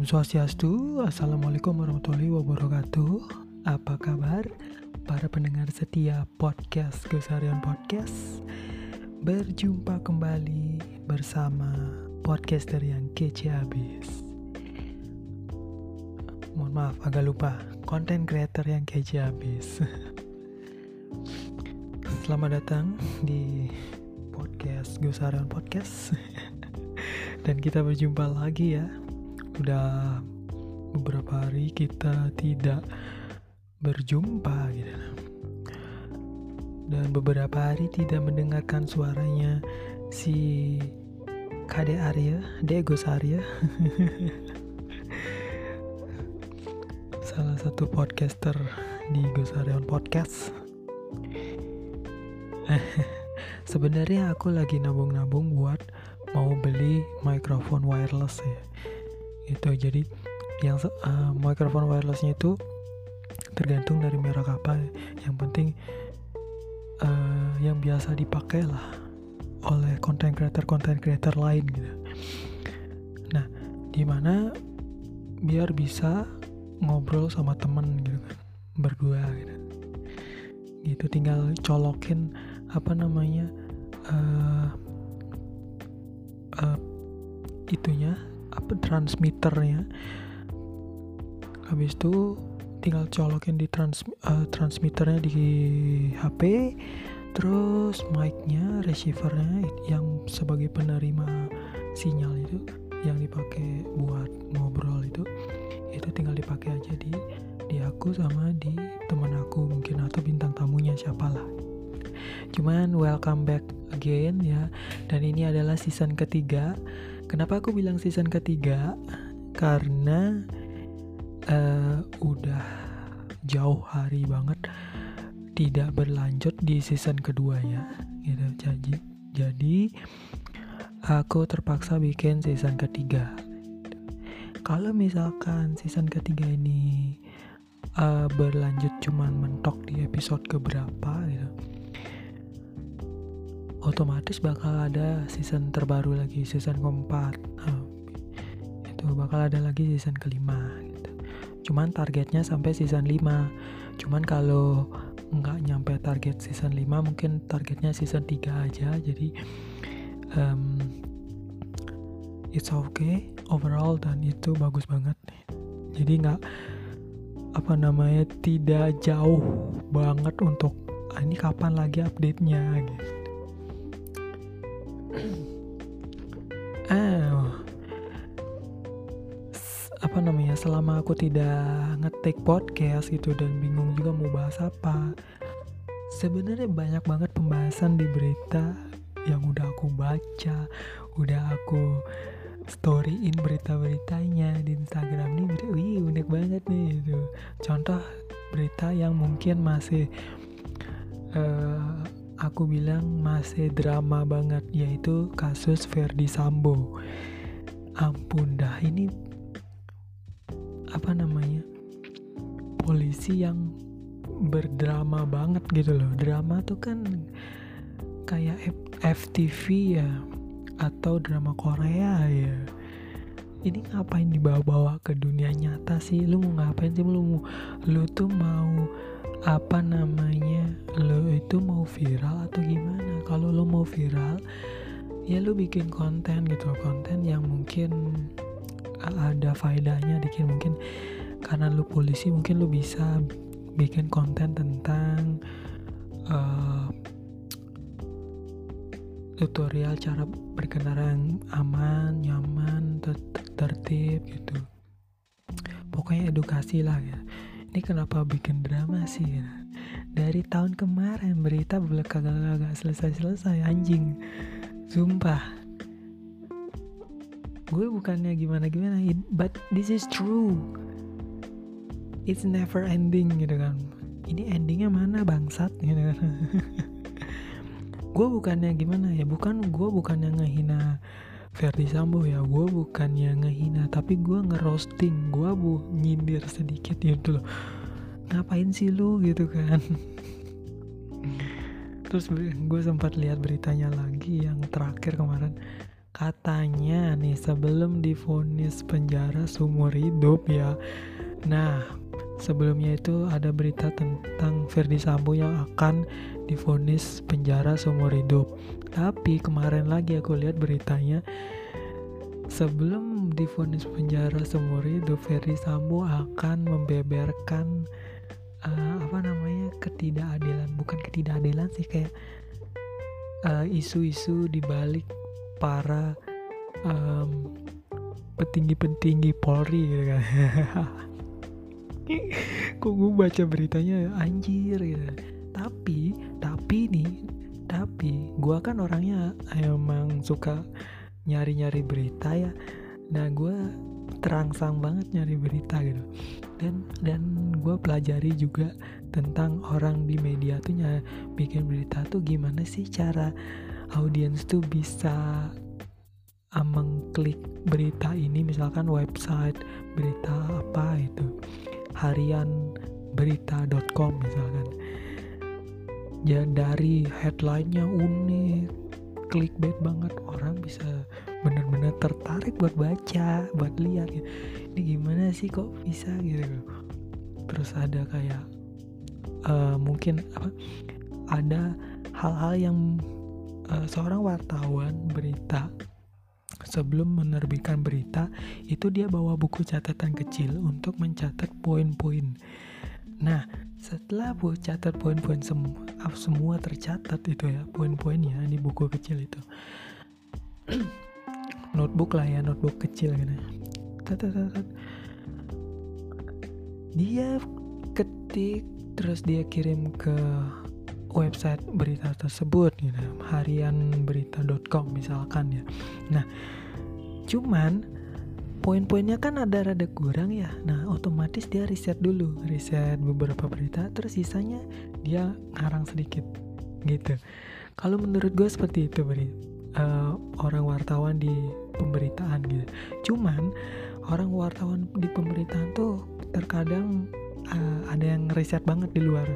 Om Swastiastu, Assalamualaikum warahmatullahi wabarakatuh. Apa kabar para pendengar setia podcast Gusarian Podcast? Berjumpa kembali bersama podcaster yang kece abis Mohon maaf agak lupa, konten creator yang kece abis Selamat datang di podcast Gusarian Podcast. Dan kita berjumpa lagi ya udah beberapa hari kita tidak berjumpa gitu. Dan beberapa hari tidak mendengarkan suaranya si Kade Arya, Degos Arya salah satu podcaster di Gosarion Podcast. Sebenarnya aku lagi nabung-nabung buat mau beli mikrofon wireless ya itu jadi yang uh, microphone wirelessnya itu tergantung dari merek apa. Yang penting uh, yang biasa dipakai lah oleh content creator content creator lain gitu. Nah di mana biar bisa ngobrol sama temen gitu kan berdua gitu. Gitu tinggal colokin apa namanya uh, uh, itunya apa transmitternya. Habis itu tinggal colokin di trans uh, transmitternya di HP terus mic-nya receivernya yang sebagai penerima sinyal itu yang dipakai buat ngobrol itu itu tinggal dipakai aja di di aku sama di teman aku mungkin atau bintang tamunya siapalah. Cuman welcome back again ya. Dan ini adalah season ketiga Kenapa aku bilang season ketiga? Karena uh, udah jauh hari banget tidak berlanjut di season kedua ya, gitu. Jadi, jadi aku terpaksa bikin season ketiga. Kalau misalkan season ketiga ini uh, berlanjut cuman mentok di episode keberapa gitu otomatis bakal ada season terbaru lagi season keempat. Nah, itu bakal ada lagi season kelima gitu. cuman targetnya sampai season 5 cuman kalau nggak nyampe target season 5 mungkin targetnya season 3 aja. Jadi um, it's okay overall dan itu bagus banget. Jadi nggak apa namanya tidak jauh banget untuk ah, ini kapan lagi update nya gitu ah apa namanya selama aku tidak ngetik podcast gitu dan bingung juga mau bahas apa sebenarnya banyak banget pembahasan di berita yang udah aku baca udah aku storyin berita-beritanya di Instagram nih wih unik banget nih itu contoh berita yang mungkin masih uh, aku bilang masih drama banget yaitu kasus Verdi Sambo. Ampun dah ini apa namanya? Polisi yang berdrama banget gitu loh. Drama tuh kan kayak FTV ya atau drama Korea ya. Ini ngapain dibawa-bawa ke dunia nyata sih? Lu mau ngapain sih? Lu lu tuh mau apa namanya lo itu mau viral atau gimana kalau lo mau viral ya lo bikin konten gitu konten yang mungkin ada faedahnya dikit mungkin karena lo polisi mungkin lo bisa bikin konten tentang uh, tutorial cara berkendara yang aman nyaman tertib gitu. Pokoknya edukasi lah ya. Ini kenapa bikin drama sih dari tahun kemarin berita kagak-kagak selesai-selesai anjing. Sumpah. Gue bukannya gimana-gimana but this is true. It's never ending gitu kan. Ini endingnya mana bangsat? Gitu kan gue bukannya gimana ya bukan gue bukannya ngehina Verdi Sambo ya gue bukannya ngehina tapi gue ngerosting gue bu nyindir sedikit gitu loh. Ngapain sih lu gitu kan? Terus gue sempat lihat beritanya lagi yang terakhir kemarin. Katanya nih sebelum difonis penjara seumur hidup ya. Nah sebelumnya itu ada berita tentang Ferdi Sambo yang akan difonis penjara seumur hidup. Tapi kemarin lagi aku lihat beritanya sebelum difonis penjara seumur hidup Ferdi Sambo akan membeberkan uh, apa namanya ketidakadilan. Bukan ketidakadilan sih kayak uh, isu-isu di balik para um, petinggi-petinggi Polri gitu kan. Kok gue baca beritanya anjir gitu tapi tapi nih tapi gue kan orangnya emang suka nyari-nyari berita ya. Nah gue terangsang banget nyari berita gitu. Dan dan gue pelajari juga tentang orang di media tuh ya bikin berita tuh gimana sih cara audiens tuh bisa mengklik berita ini. Misalkan website berita apa itu. Harian berita.com misalkan ya dari headline-nya unik. Clickbait banget. Orang bisa bener-bener tertarik buat baca buat lihat gitu. ini gimana sih kok bisa gitu? Terus ada kayak uh, mungkin apa ada hal-hal yang uh, seorang wartawan berita sebelum menerbitkan berita itu dia bawa buku catatan kecil untuk mencatat poin-poin. Nah setelah bu catat poin-poin semua semua tercatat itu ya poin-poinnya di buku kecil itu. Notebook lah ya notebook kecil gitu. Dia ketik terus dia kirim ke website berita tersebut gitu harian berita.com misalkan ya. Nah cuman poin-poinnya kan ada rada kurang ya. Nah otomatis dia riset dulu riset beberapa berita terus sisanya dia ngarang sedikit gitu. Kalau menurut gue seperti itu beri uh, orang wartawan di pemberitaan gitu. Cuman orang wartawan di pemberitaan tuh terkadang uh, ada yang riset banget di luar.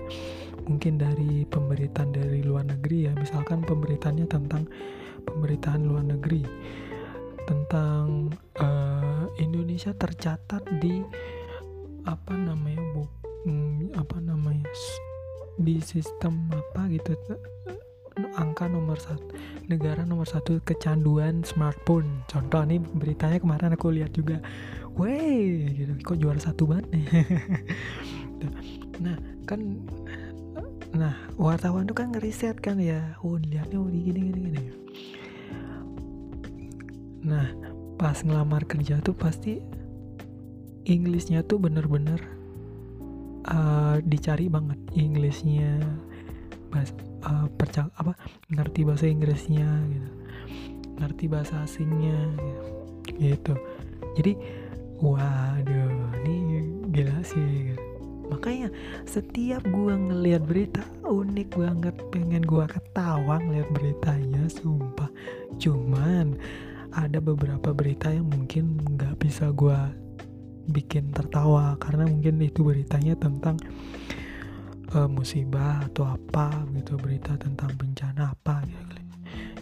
Mungkin dari pemberitaan dari luar negeri ya. Misalkan pemberitaannya tentang pemberitaan luar negeri. Tentang uh, Indonesia tercatat di apa namanya bu hmm, apa namanya di sistem apa gitu angka nomor satu negara nomor satu kecanduan smartphone. Contoh nih beritanya kemarin aku lihat juga. Weh gitu kok juara satu banget nah kan nah wartawan tuh kan ngeriset kan ya. Oh lihatnya oh gini gini gini Nah, pas ngelamar kerja tuh pasti Inggrisnya tuh bener-bener uh, dicari banget Inggrisnya bahas uh, percak apa ngerti bahasa Inggrisnya gitu ngerti bahasa asingnya gitu, gitu. jadi waduh ini gila sih gitu. makanya setiap gua ngelihat berita unik banget pengen gua ketawa ngeliat beritanya sumpah cuman ada beberapa berita yang mungkin nggak bisa gue bikin tertawa karena mungkin itu beritanya tentang uh, musibah atau apa gitu berita tentang bencana apa gitu.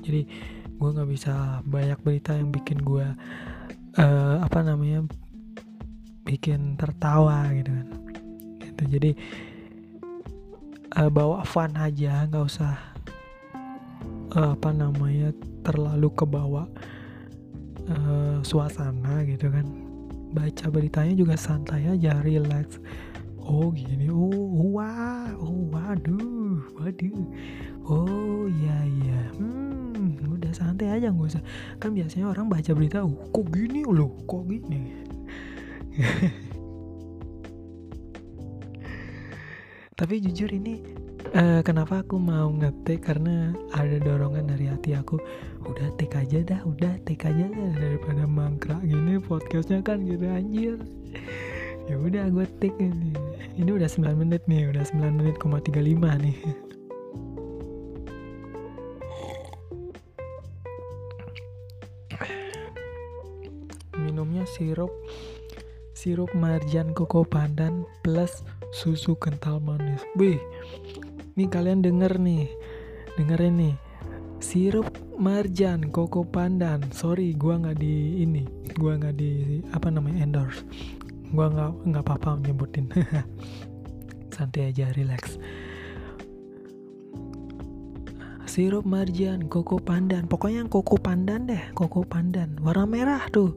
Jadi gue nggak bisa banyak berita yang bikin gue uh, apa namanya bikin tertawa gitu kan. Gitu jadi uh, bawa fun aja nggak usah uh, apa namanya terlalu kebawa uh, suasana gitu kan baca beritanya juga santai aja relax. Oh gini. Oh wah oh waduh waduh. Oh iya iya. Hmm udah santai aja nggak usah. Kan biasanya orang baca berita oh, kok gini loh kok gini? Tapi jujur ini uh, kenapa aku mau ngetik? Karena ada dorongan dari hati aku. Udah tik aja dah udah tik aja dah daripada mangkrak gini podcastnya kan gitu anjir. Ya udah gue tik ini. Ini udah 9 menit nih udah 9 menit koma 35 nih. Minumnya sirup sirup marjan koko pandan plus susu kental manis. Wih, nih kalian denger nih. Dengerin nih. Sirup marjan koko pandan. Sorry gua nggak di ini. Gua nggak di apa namanya endorse. Gua nggak nggak apa-apa nyebutin. Santai aja relax. Sirup marjan koko pandan. Pokoknya yang koko pandan deh koko pandan. Warna merah tuh.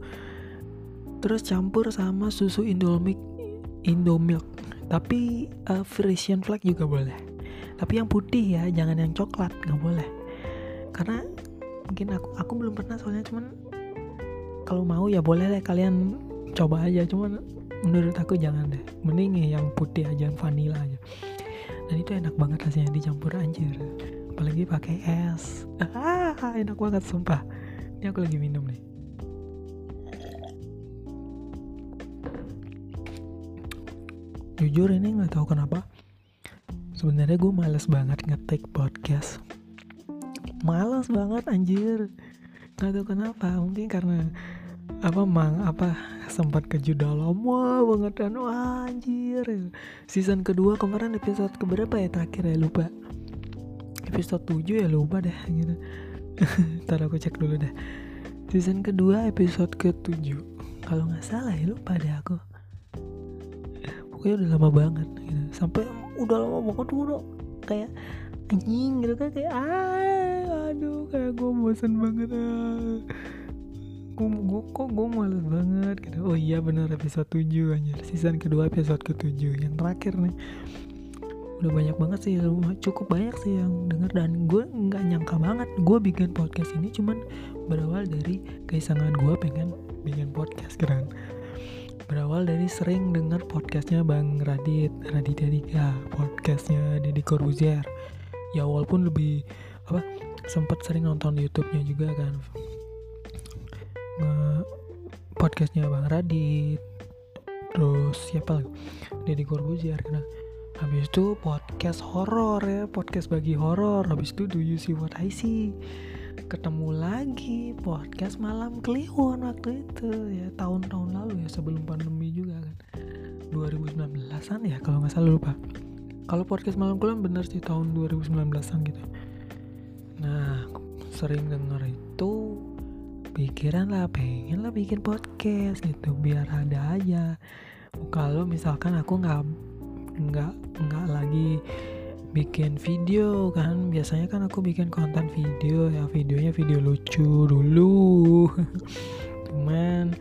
Terus campur sama susu indomilk indomilk. Tapi uh, Frisian flag juga boleh tapi yang putih ya jangan yang coklat nggak boleh. Karena mungkin aku aku belum pernah soalnya cuman kalau mau ya boleh deh kalian coba aja. Cuman menurut aku jangan deh. Mending yang putih aja yang vanilla aja. Dan itu enak banget rasanya dicampur anjir. Apalagi pakai es. Ah enak banget sumpah. Ini aku lagi minum nih. Jujur ini nggak tahu kenapa sebenarnya gue males banget ngetik podcast. Males banget anjir. Nggak tahu kenapa. Mungkin karena apa mang apa sempat ke lama banget kan wah anjir. Season kedua kemarin episode keberapa ya terakhir ya? Lupa. Episode 7 ya? Lupa deh gitu. Ntar aku cek dulu deh. Season kedua episode ke 7 kalau nggak salah ya lupa deh aku. Pokoknya udah lama banget sampai udah lama banget udah kayak anjing gitu kan kayak ah aduh kayak gue bosan banget ah. Gue, gue kok gue males banget gitu. Oh iya bener episode 7 anjir. Season kedua episode ke 7 yang terakhir nih. Udah banyak banget sih cukup banyak sih yang denger dan gue nggak nyangka banget gue bikin podcast ini. Cuman berawal dari keisangan gue pengen bikin podcast kan berawal dari sering denger podcastnya Bang Radit Raditya Dika podcastnya Deddy Corbuzier. Ya walaupun lebih apa sempat sering nonton YouTube-nya juga kan. Nge podcastnya Bang Radit. Terus siapa lagi? Deddy Corbuzier karena Habis itu podcast horor ya, podcast bagi horor. Habis itu Do You See What I See? Ketemu lagi podcast malam kliwon waktu itu. Ya tahun-tahun lalu ya sebelum pandemi juga kan. 2019an ya kalau nggak salah lupa. Kalau podcast malam kliwon bener sih tahun 2019an gitu. Nah sering denger itu pikiran lah pengen lah bikin podcast gitu biar ada aja. Kalau misalkan aku nggak nggak nggak lagi bikin video kan. Biasanya kan aku bikin konten video ya. Videonya video lucu dulu. Cuman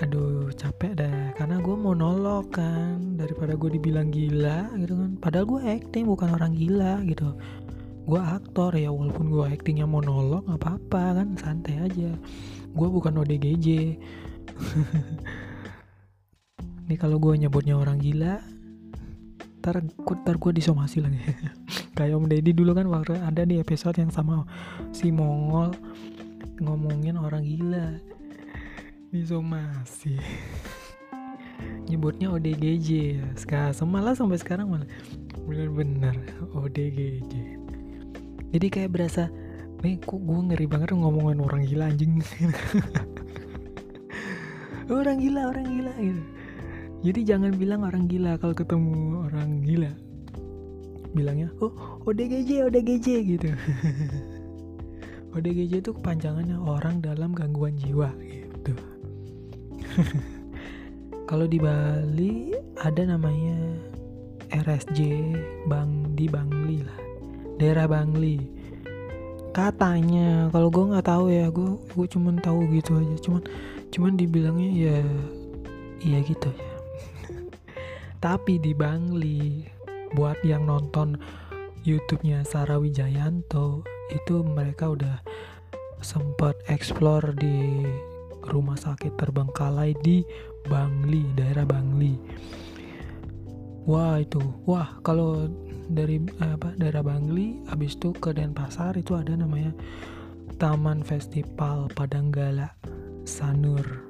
aduh capek deh karena gue mau nolok kan. Daripada gue dibilang gila gitu kan. Padahal gue acting bukan orang gila gitu. Gue aktor ya walaupun gue actingnya monolog nggak apa-apa kan. Santai aja. Gue bukan ODGJ ini kalau gue nyebutnya orang gila ntar ntar gue disomasi lagi. Kayak Om Deddy dulu kan waktu ada di episode yang sama si Mongol ngomongin orang gila. Disomasi. Nyebutnya ODGJ sekarang semalah sampai sekarang malah. Bener-bener ODGJ jadi kayak berasa nih kok gue ngeri banget ngomongin orang gila anjing. Orang gila orang gila gitu jadi jangan bilang orang gila kalau ketemu orang gila. Bilangnya oh ODGJ ODGJ gitu. ODGJ itu kepanjangannya orang dalam gangguan jiwa gitu. Kalau di Bali ada namanya RSJ Bang di Bangli lah. Daerah Bangli. Katanya kalau gue nggak tahu ya gue gue cuman tahu gitu aja. Cuman cuman dibilangnya ya iya gitu ya tapi di Bangli buat yang nonton YouTube-nya Sarah Wijayanto itu mereka udah sempat explore di rumah sakit terbengkalai di Bangli daerah Bangli. Wah itu. Wah kalau dari apa daerah Bangli habis itu ke Denpasar itu ada namanya Taman Festival Padanggala Sanur.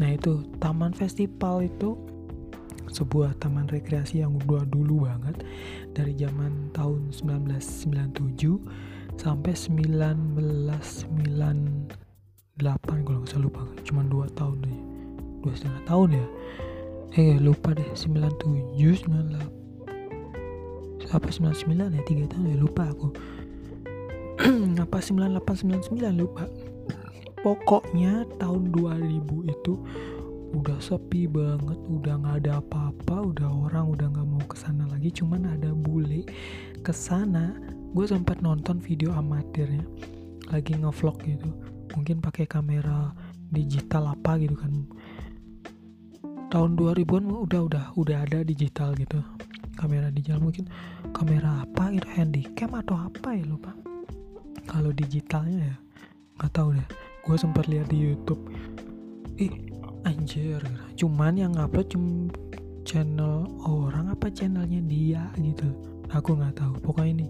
Nah itu Taman Festival itu sebuah taman rekreasi yang udah dulu banget dari zaman tahun 1997 sampai 1998 kalau nggak salah lupa. Cuma dua tahun deh. Dua setengah tahun ya. Eh lupa deh 97 98 apa 99 ya? Tiga tahun ya lupa aku. Apa 9899 lupa. Pokoknya tahun 2000 itu udah sepi banget udah nggak ada apa-apa udah orang udah nggak mau ke sana lagi cuman ada bule ke sana gue sempat nonton video amatirnya lagi ngevlog gitu. Mungkin pakai kamera digital apa gitu kan. Tahun 2000-an udah udah udah ada digital gitu. Kamera digital mungkin kamera apa gitu handycam atau apa ya lupa. Kalau digitalnya ya nggak tahu deh. Gue sempat lihat di YouTube. Ih anjir cuman yang upload cuma channel orang apa channelnya dia gitu? Aku nggak tahu pokoknya ini.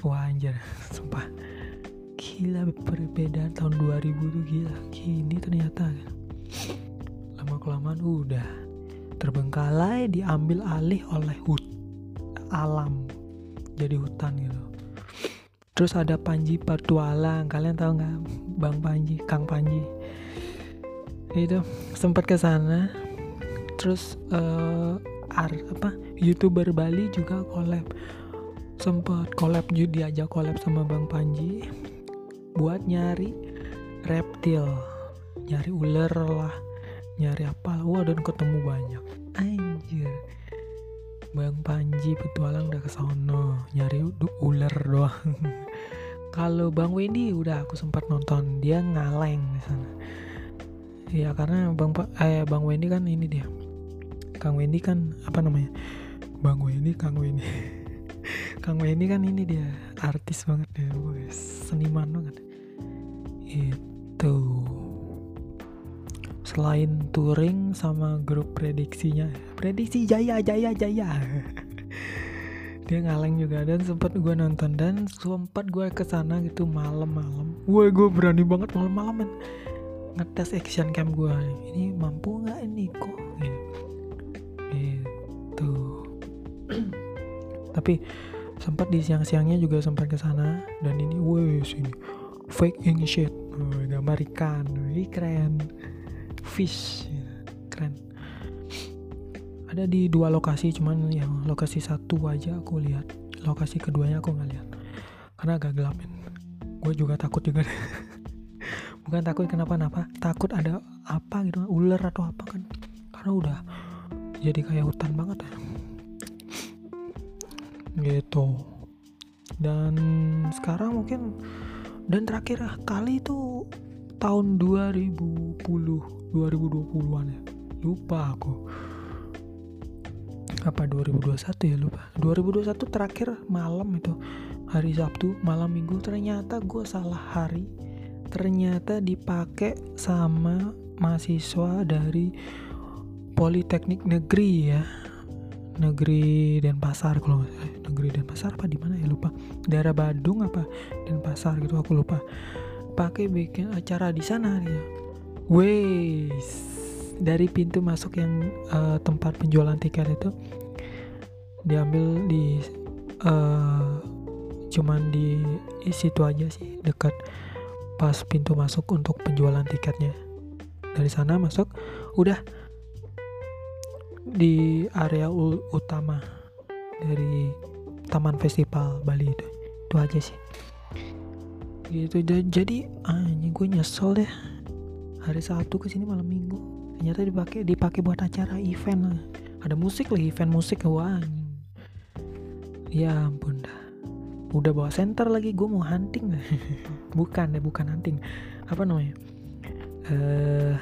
Wah anjir sumpah. Gila perbedaan tahun 2000 tuh gila. Gini ternyata. Lama kelamaan udah terbengkalai diambil alih oleh hut alam. Jadi hutan gitu. Terus ada Panji Pertualang kalian tahu nggak Bang Panji Kang Panji itu sempat ke sana. Terus uh, ar, apa youtuber Bali juga collab. Sempat collab juga diajak collab sama Bang Panji buat nyari reptil. Nyari ular lah nyari apa wah dan ketemu banyak. Anjir. Bang Panji petualang udah ke sono nyari ular doang. Kalau Bang Wendy udah aku sempat nonton. Dia ngaleng di sana Iya karena Bang eh Bang Wendy kan ini dia. Kang Wendy kan apa namanya? Bang Wendy, Kang Wendy. Kang Wendy kan ini dia artis banget ya, seniman banget. Itu selain touring sama grup prediksinya, prediksi jaya jaya jaya. dia ngaleng juga dan sempat gue nonton dan sempat gue ke sana gitu malam-malam. Gue gue berani banget malam-malam ngetes action cam gue ini mampu nggak ini kok? Gitu. Tapi sempat di siang-siangnya juga sempat ke sana dan ini wes ini fake ink shit. Oh, gambar ikan. Keren. Fish. Keren. Ada di dua lokasi cuman yang lokasi satu aja aku lihat. Lokasi keduanya aku nggak lihat. Karena agak gelapin gue juga takut juga bukan takut kenapa-napa. Takut ada apa gitu ular atau apa kan. Karena udah jadi kayak hutan banget ya. Gitu. Dan sekarang mungkin dan terakhir kali itu tahun 2010 2020-an ya. Lupa aku. Apa 2021 ya? Lupa. 2021 terakhir malam itu. Hari Sabtu malam minggu ternyata gue salah hari ternyata dipakai sama mahasiswa dari Politeknik Negeri ya. Negeri Denpasar kalau eh, negeri Denpasar apa di mana ya? Lupa. Daerah Badung apa? Denpasar gitu aku lupa. Pakai bikin acara di sana dia. Wes dari pintu masuk yang uh, tempat penjualan tiket itu diambil di uh, cuman di situ aja sih dekat pas pintu masuk untuk penjualan tiketnya. Dari sana masuk udah. Di area utama dari taman festival Bali itu. Itu aja sih. Gitu jadi ini gue nyesel deh. Hari Sabtu ke sini malam Minggu. Ternyata dipakai dipakai buat acara event ada musik lagi event musik wah ya ampun dah udah bawa center lagi gue mau hunting. Bukan ya bukan hunting. Apa namanya? Uh,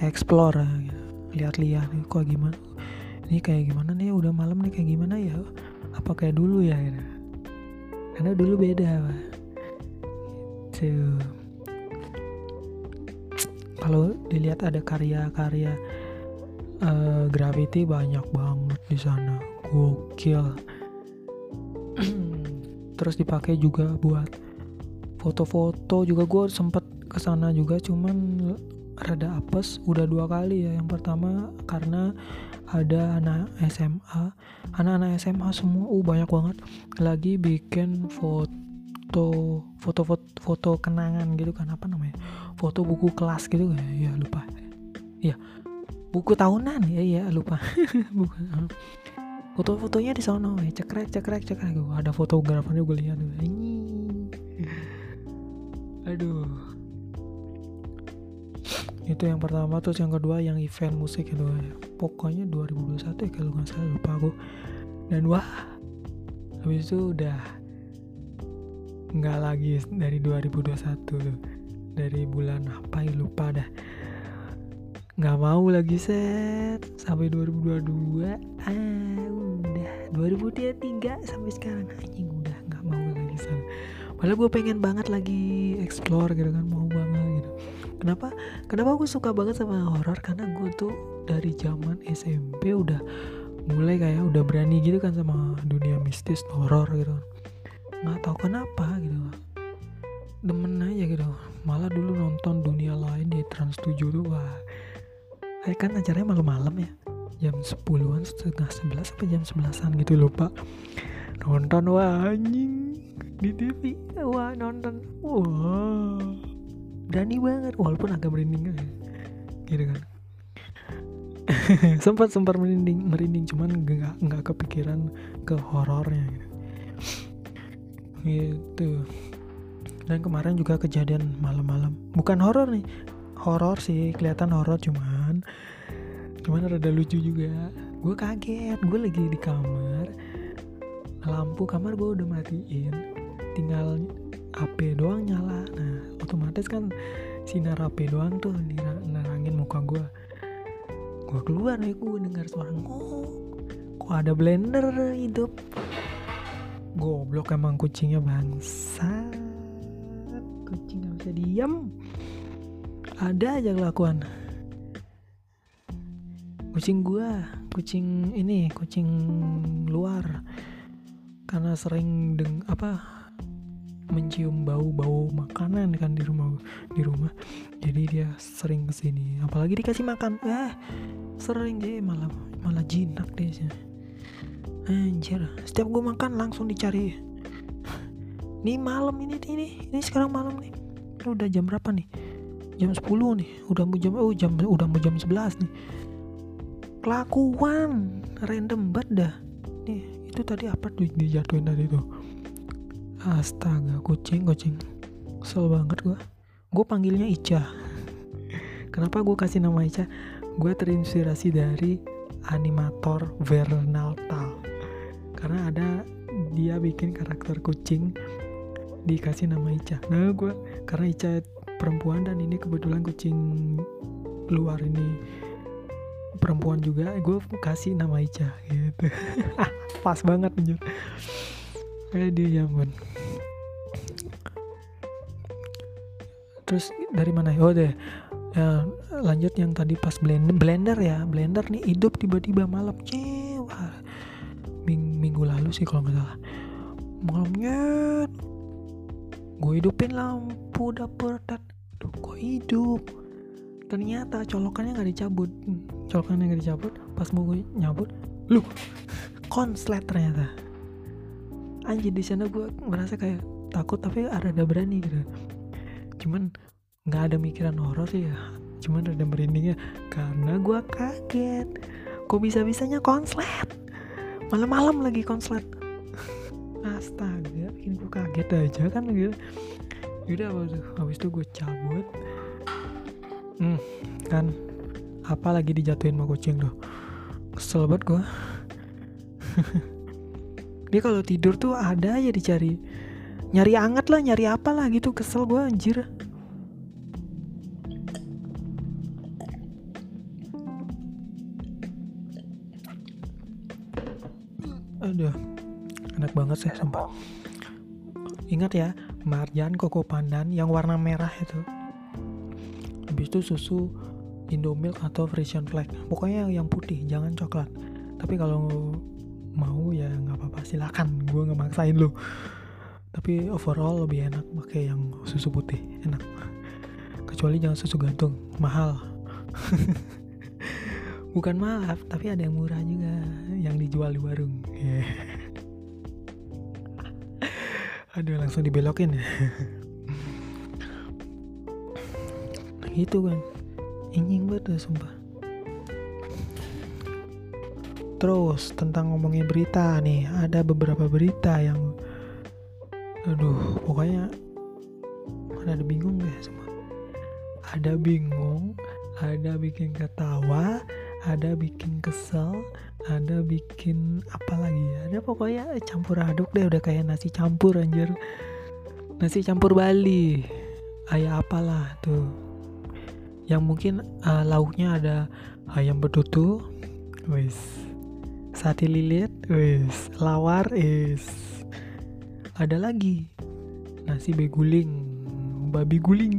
explore lihat-lihat kok gimana? Ini kayak gimana nih? Udah malam nih kayak gimana ya? Apa kayak dulu ya gitu. karena dulu beda pak. Tuh kalau dilihat ada karya-karya uh, graffiti banyak banget di sana. Gokil terus dipakai juga buat foto-foto juga. Gue sempet ke sana juga cuman rada apes. Udah dua kali ya yang pertama karena ada anak SMA anak-anak SMA semua uh banyak banget. Lagi bikin foto foto foto, foto kenangan gitu kan apa namanya? Foto buku kelas gitu kan ya lupa. Ya buku tahunan ya ya lupa. Bukan foto-fotonya di sana ya cekrek cekrek cekrek. Gue ada fotografernya gue lihat ini aduh. Itu yang pertama terus yang kedua yang event musik itu pokoknya 2021 ya kalau nggak salah lupa aku dan wah habis itu udah nggak lagi dari 2021 tuh. Dari bulan apa ya lupa dah nggak mau lagi set sampai 2022 ah udah. 2023 sampai sekarang. Anjing udah. Nggak mau lagi set padahal gue pengen banget lagi explore gitu kan. Mau banget gitu. Kenapa? Kenapa aku suka banget sama horor karena gue tuh dari zaman SMP udah mulai kayak udah berani gitu kan sama dunia mistis horor gitu. Nggak tahu kenapa gitu. Demen aja gitu. Malah dulu nonton dunia lain di Trans 7 tuh wah kayak kan acaranya malam-malam ya. Jam 10-an setengah 11 apa jam 11-an gitu lupa. Nonton wah anjing. Di TV wah nonton. Wah. Berani banget. Walaupun agak merinding gitu kan. Sempat sempat merinding merinding. Cuman nggak nggak kepikiran ke horornya gitu. Gitu. Dan kemarin juga kejadian malam-malam. Bukan horor nih. Horor sih. Kelihatan horor cuman rada lucu juga. Gue kaget gue lagi di kamar. Lampu kamar gue udah matiin. Tinggal HP doang nyala. Nah otomatis kan sinar HP doang tuh nerangin muka gue gue keluar nih gue dengar suara ngok. Kok ada blender hidup? Goblok emang kucingnya bangsa kucing gak bisa diam ada aja kelakuan kucing gua kucing ini kucing luar. Karena sering deng apa mencium bau-bau makanan kan di rumah di rumah. Jadi dia sering ke sini apalagi dikasih makan. Eh sering dia malah malah jinak dia sih. Anjir setiap gue makan langsung dicari. Nih malam ini ini ini sekarang malam nih. Udah jam berapa nih? Jam 10 nih. Udah mau jam oh jam udah mau jam 11 nih kelakuan. Random banget dah. Nih itu tadi apa tuh dijatuhin tadi tuh? Astaga kucing kucing. Kesel banget gue gue panggilnya Ica. Kenapa gue kasih nama Ica? Gue terinspirasi dari animator Vernal Tal. Karena ada dia bikin karakter kucing dikasih nama Ica. Nah gue karena Ica perempuan dan ini kebetulan kucing luar ini perempuan juga gue kasih nama Ica gitu. Pas banget anjir. Kayak dia zaman terus dari mana? Oh deh. Ya, lanjut yang tadi pas blender blender ya. Blender nih hidup tiba-tiba malam. Cewa Ming minggu lalu sih kalau nggak salah. Malamnya gue hidupin lampu dapur Duh, kok hidup ternyata colokannya nggak dicabut. Hmm, colokannya nggak dicabut pas mau gue nyabut lu konslet ternyata. Anjir di sana gue merasa kayak takut tapi ada ada berani gitu. Cuman nggak ada mikiran horor sih ya. Cuman ada merindingnya karena gue kaget. Kok bisa bisanya konslet? Malam-malam lagi konslet. Astaga bikin gue kaget aja kan gitu. Udah habis itu gue cabut hmm, kan. Apa lagi dijatuhin sama kucing tuh? Kesel banget gue dia kalau tidur tuh ada aja dicari. Nyari anget lah nyari apa lah gitu. Kesel gue anjir. Aduh enak banget sih sumpah. Ingat ya marjan koko pandan yang warna merah itu habis itu susu Indomilk atau Frisian Flag. Pokoknya yang putih jangan coklat. Tapi kalau mau ya nggak apa-apa. Silakan gue nggak maksain lo tapi overall lebih enak pakai yang susu putih. Enak. Kecuali jangan susu gantung. Mahal. Bukan mahal tapi ada yang murah juga. Yang dijual di warung. Yeah. aduh langsung dibelokin nah, gitu kan. Ingin banget tuh sumpah. Terus tentang ngomongin berita nih ada beberapa berita yang aduh pokoknya ada bingung deh semua ada bingung ada bikin ketawa ada bikin kesel ada bikin apa lagi ya? Ada pokoknya campur aduk deh udah kayak nasi campur anjir. Nasi campur Bali. Ayam apalah tuh yang mungkin uh, lauknya ada ayam betutu wis. Sate lilit wis. Lawar is ada lagi. Nasi beguling babi guling.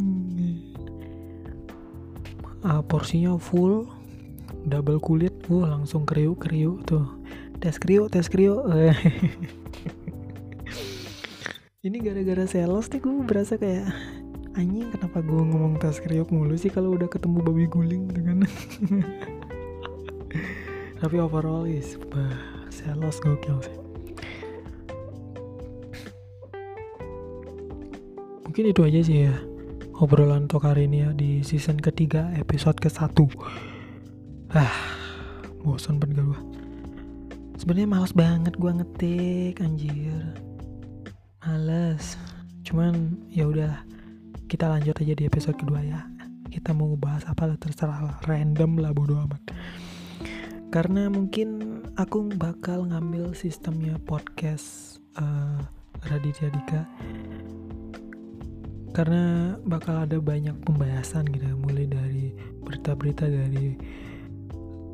Uh, porsinya full double kulit uh langsung kriuk kriuk tuh. Tes kriuk tes kriuk. Ini gara-gara sales nih gue berasa kayak anjing kenapa gue ngomong tes kriuk mulu sih kalau udah ketemu babi guling gitu kan? Tapi overall is bah, sales gokil sih. Mungkin itu aja sih ya obrolan untuk hari ini ya di season ketiga episode ke satu. Ah bosan banget gue sebenarnya males banget gue ngetik anjir. Males. Cuman ya udah kita lanjut aja di episode kedua ya. Kita mau bahas apa lah terserah lah. Random lah bodo amat. Karena mungkin aku bakal ngambil sistemnya podcast uh, Raditya Dika. Karena bakal ada banyak pembahasan gitu mulai dari berita-berita dari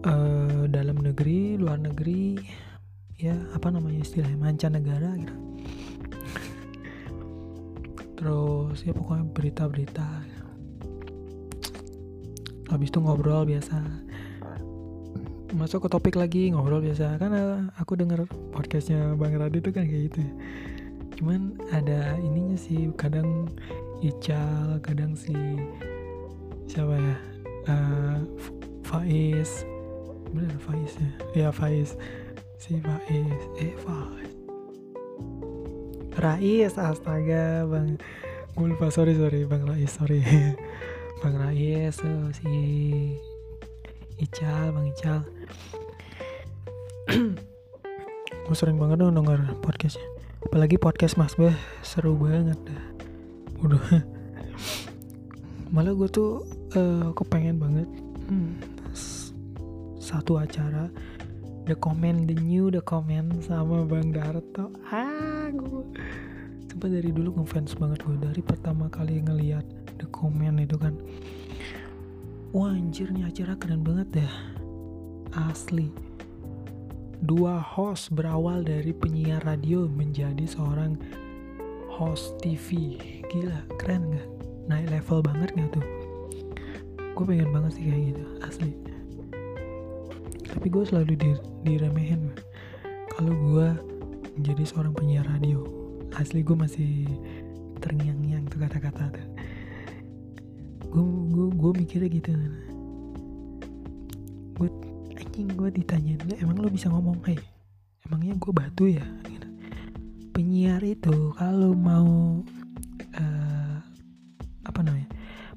uh, dalam negeri, luar negeri, ya apa namanya istilahnya mancanegara gitu. Terus ya pokoknya berita-berita. Habis itu ngobrol biasa. Masuk ke topik lagi ngobrol biasa karena aku denger podcastnya Bang Radit itu kan kayak gitu ya. Cuman ada ininya sih kadang Ical, kadang si siapa ya? Uh, Faiz bener Faiz ya ya Faiz si Faiz eh Faiz Rais astaga bang. Gue lupa sorry sorry bang Rais sorry. Bang Rais oh, si Ical bang Ical. Gue sering banget dong denger podcastnya. Apalagi podcast mas bah seru banget. Dah udah malah gue tuh uh, kepengen banget hmm, satu acara The Comment The New The Comment sama Bang Darto. Ah gue sempat dari dulu ngefans banget gue dari pertama kali ngeliat The Comment itu kan. Wah anjir nih acara keren banget dah asli. Dua host berawal dari penyiar radio menjadi seorang host TV gila keren gak naik level banget gak tuh? Gue pengen banget sih kayak gitu asli tapi gue selalu di, diremehin kalau gue menjadi seorang penyiar radio asli gue masih terngiang-ngiang tuh kata-kata gue gue gue mikirnya gitu gue anjing gue ditanyain emang lo bisa ngomong? Hei emangnya gue batu ya? Gitu. penyiar itu kalau mau uh, apa namanya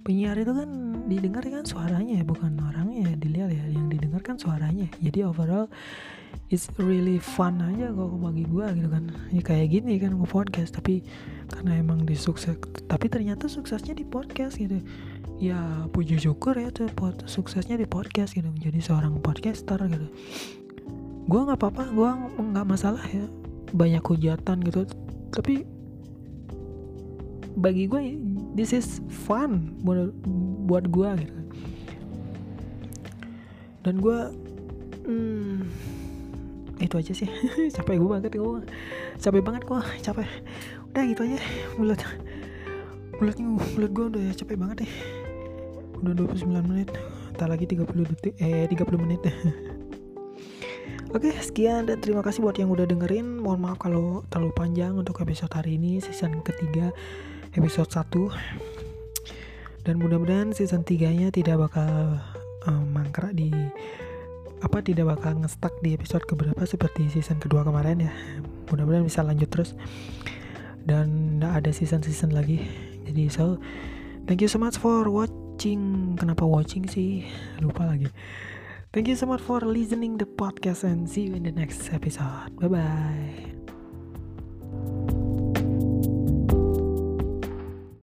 penyiar itu kan didengar kan suaranya ya bukan orangnya ya dilihat ya yang didengar kan suaranya. Jadi overall it's really fun aja kok bagi gue gitu kan. Ya kayak gini kan mau podcast tapi karena emang disukses tapi ternyata suksesnya di podcast gitu. Ya puji syukur ya tuh suksesnya di podcast gitu menjadi seorang podcaster gitu. Gue nggak apa-apa gue nggak masalah ya banyak hujatan gitu. Tapi bagi gue this is fun buat buat gue gitu. Dan gue hmm, itu aja sih. Capek gue banget gue capek banget gue capek. Udah gitu aja mulut mulutnya mulut gue udah capek banget deh. Udah 29 menit tak lagi 30 detik eh 30 menit. Oke, sekian dan terima kasih buat yang udah dengerin. Mohon maaf kalau terlalu panjang untuk episode hari ini, season ketiga episode 1 dan mudah-mudahan season 3 nya tidak bakal um, mangkrak di apa tidak bakal ngestak di episode keberapa seperti season kedua kemarin ya. Mudah-mudahan bisa lanjut terus. Dan tidak ada season-season lagi. Jadi so thank you so much for watching. Kenapa watching sih? Lupa lagi. Thank you so much for listening the podcast and see you in the next episode. Bye bye.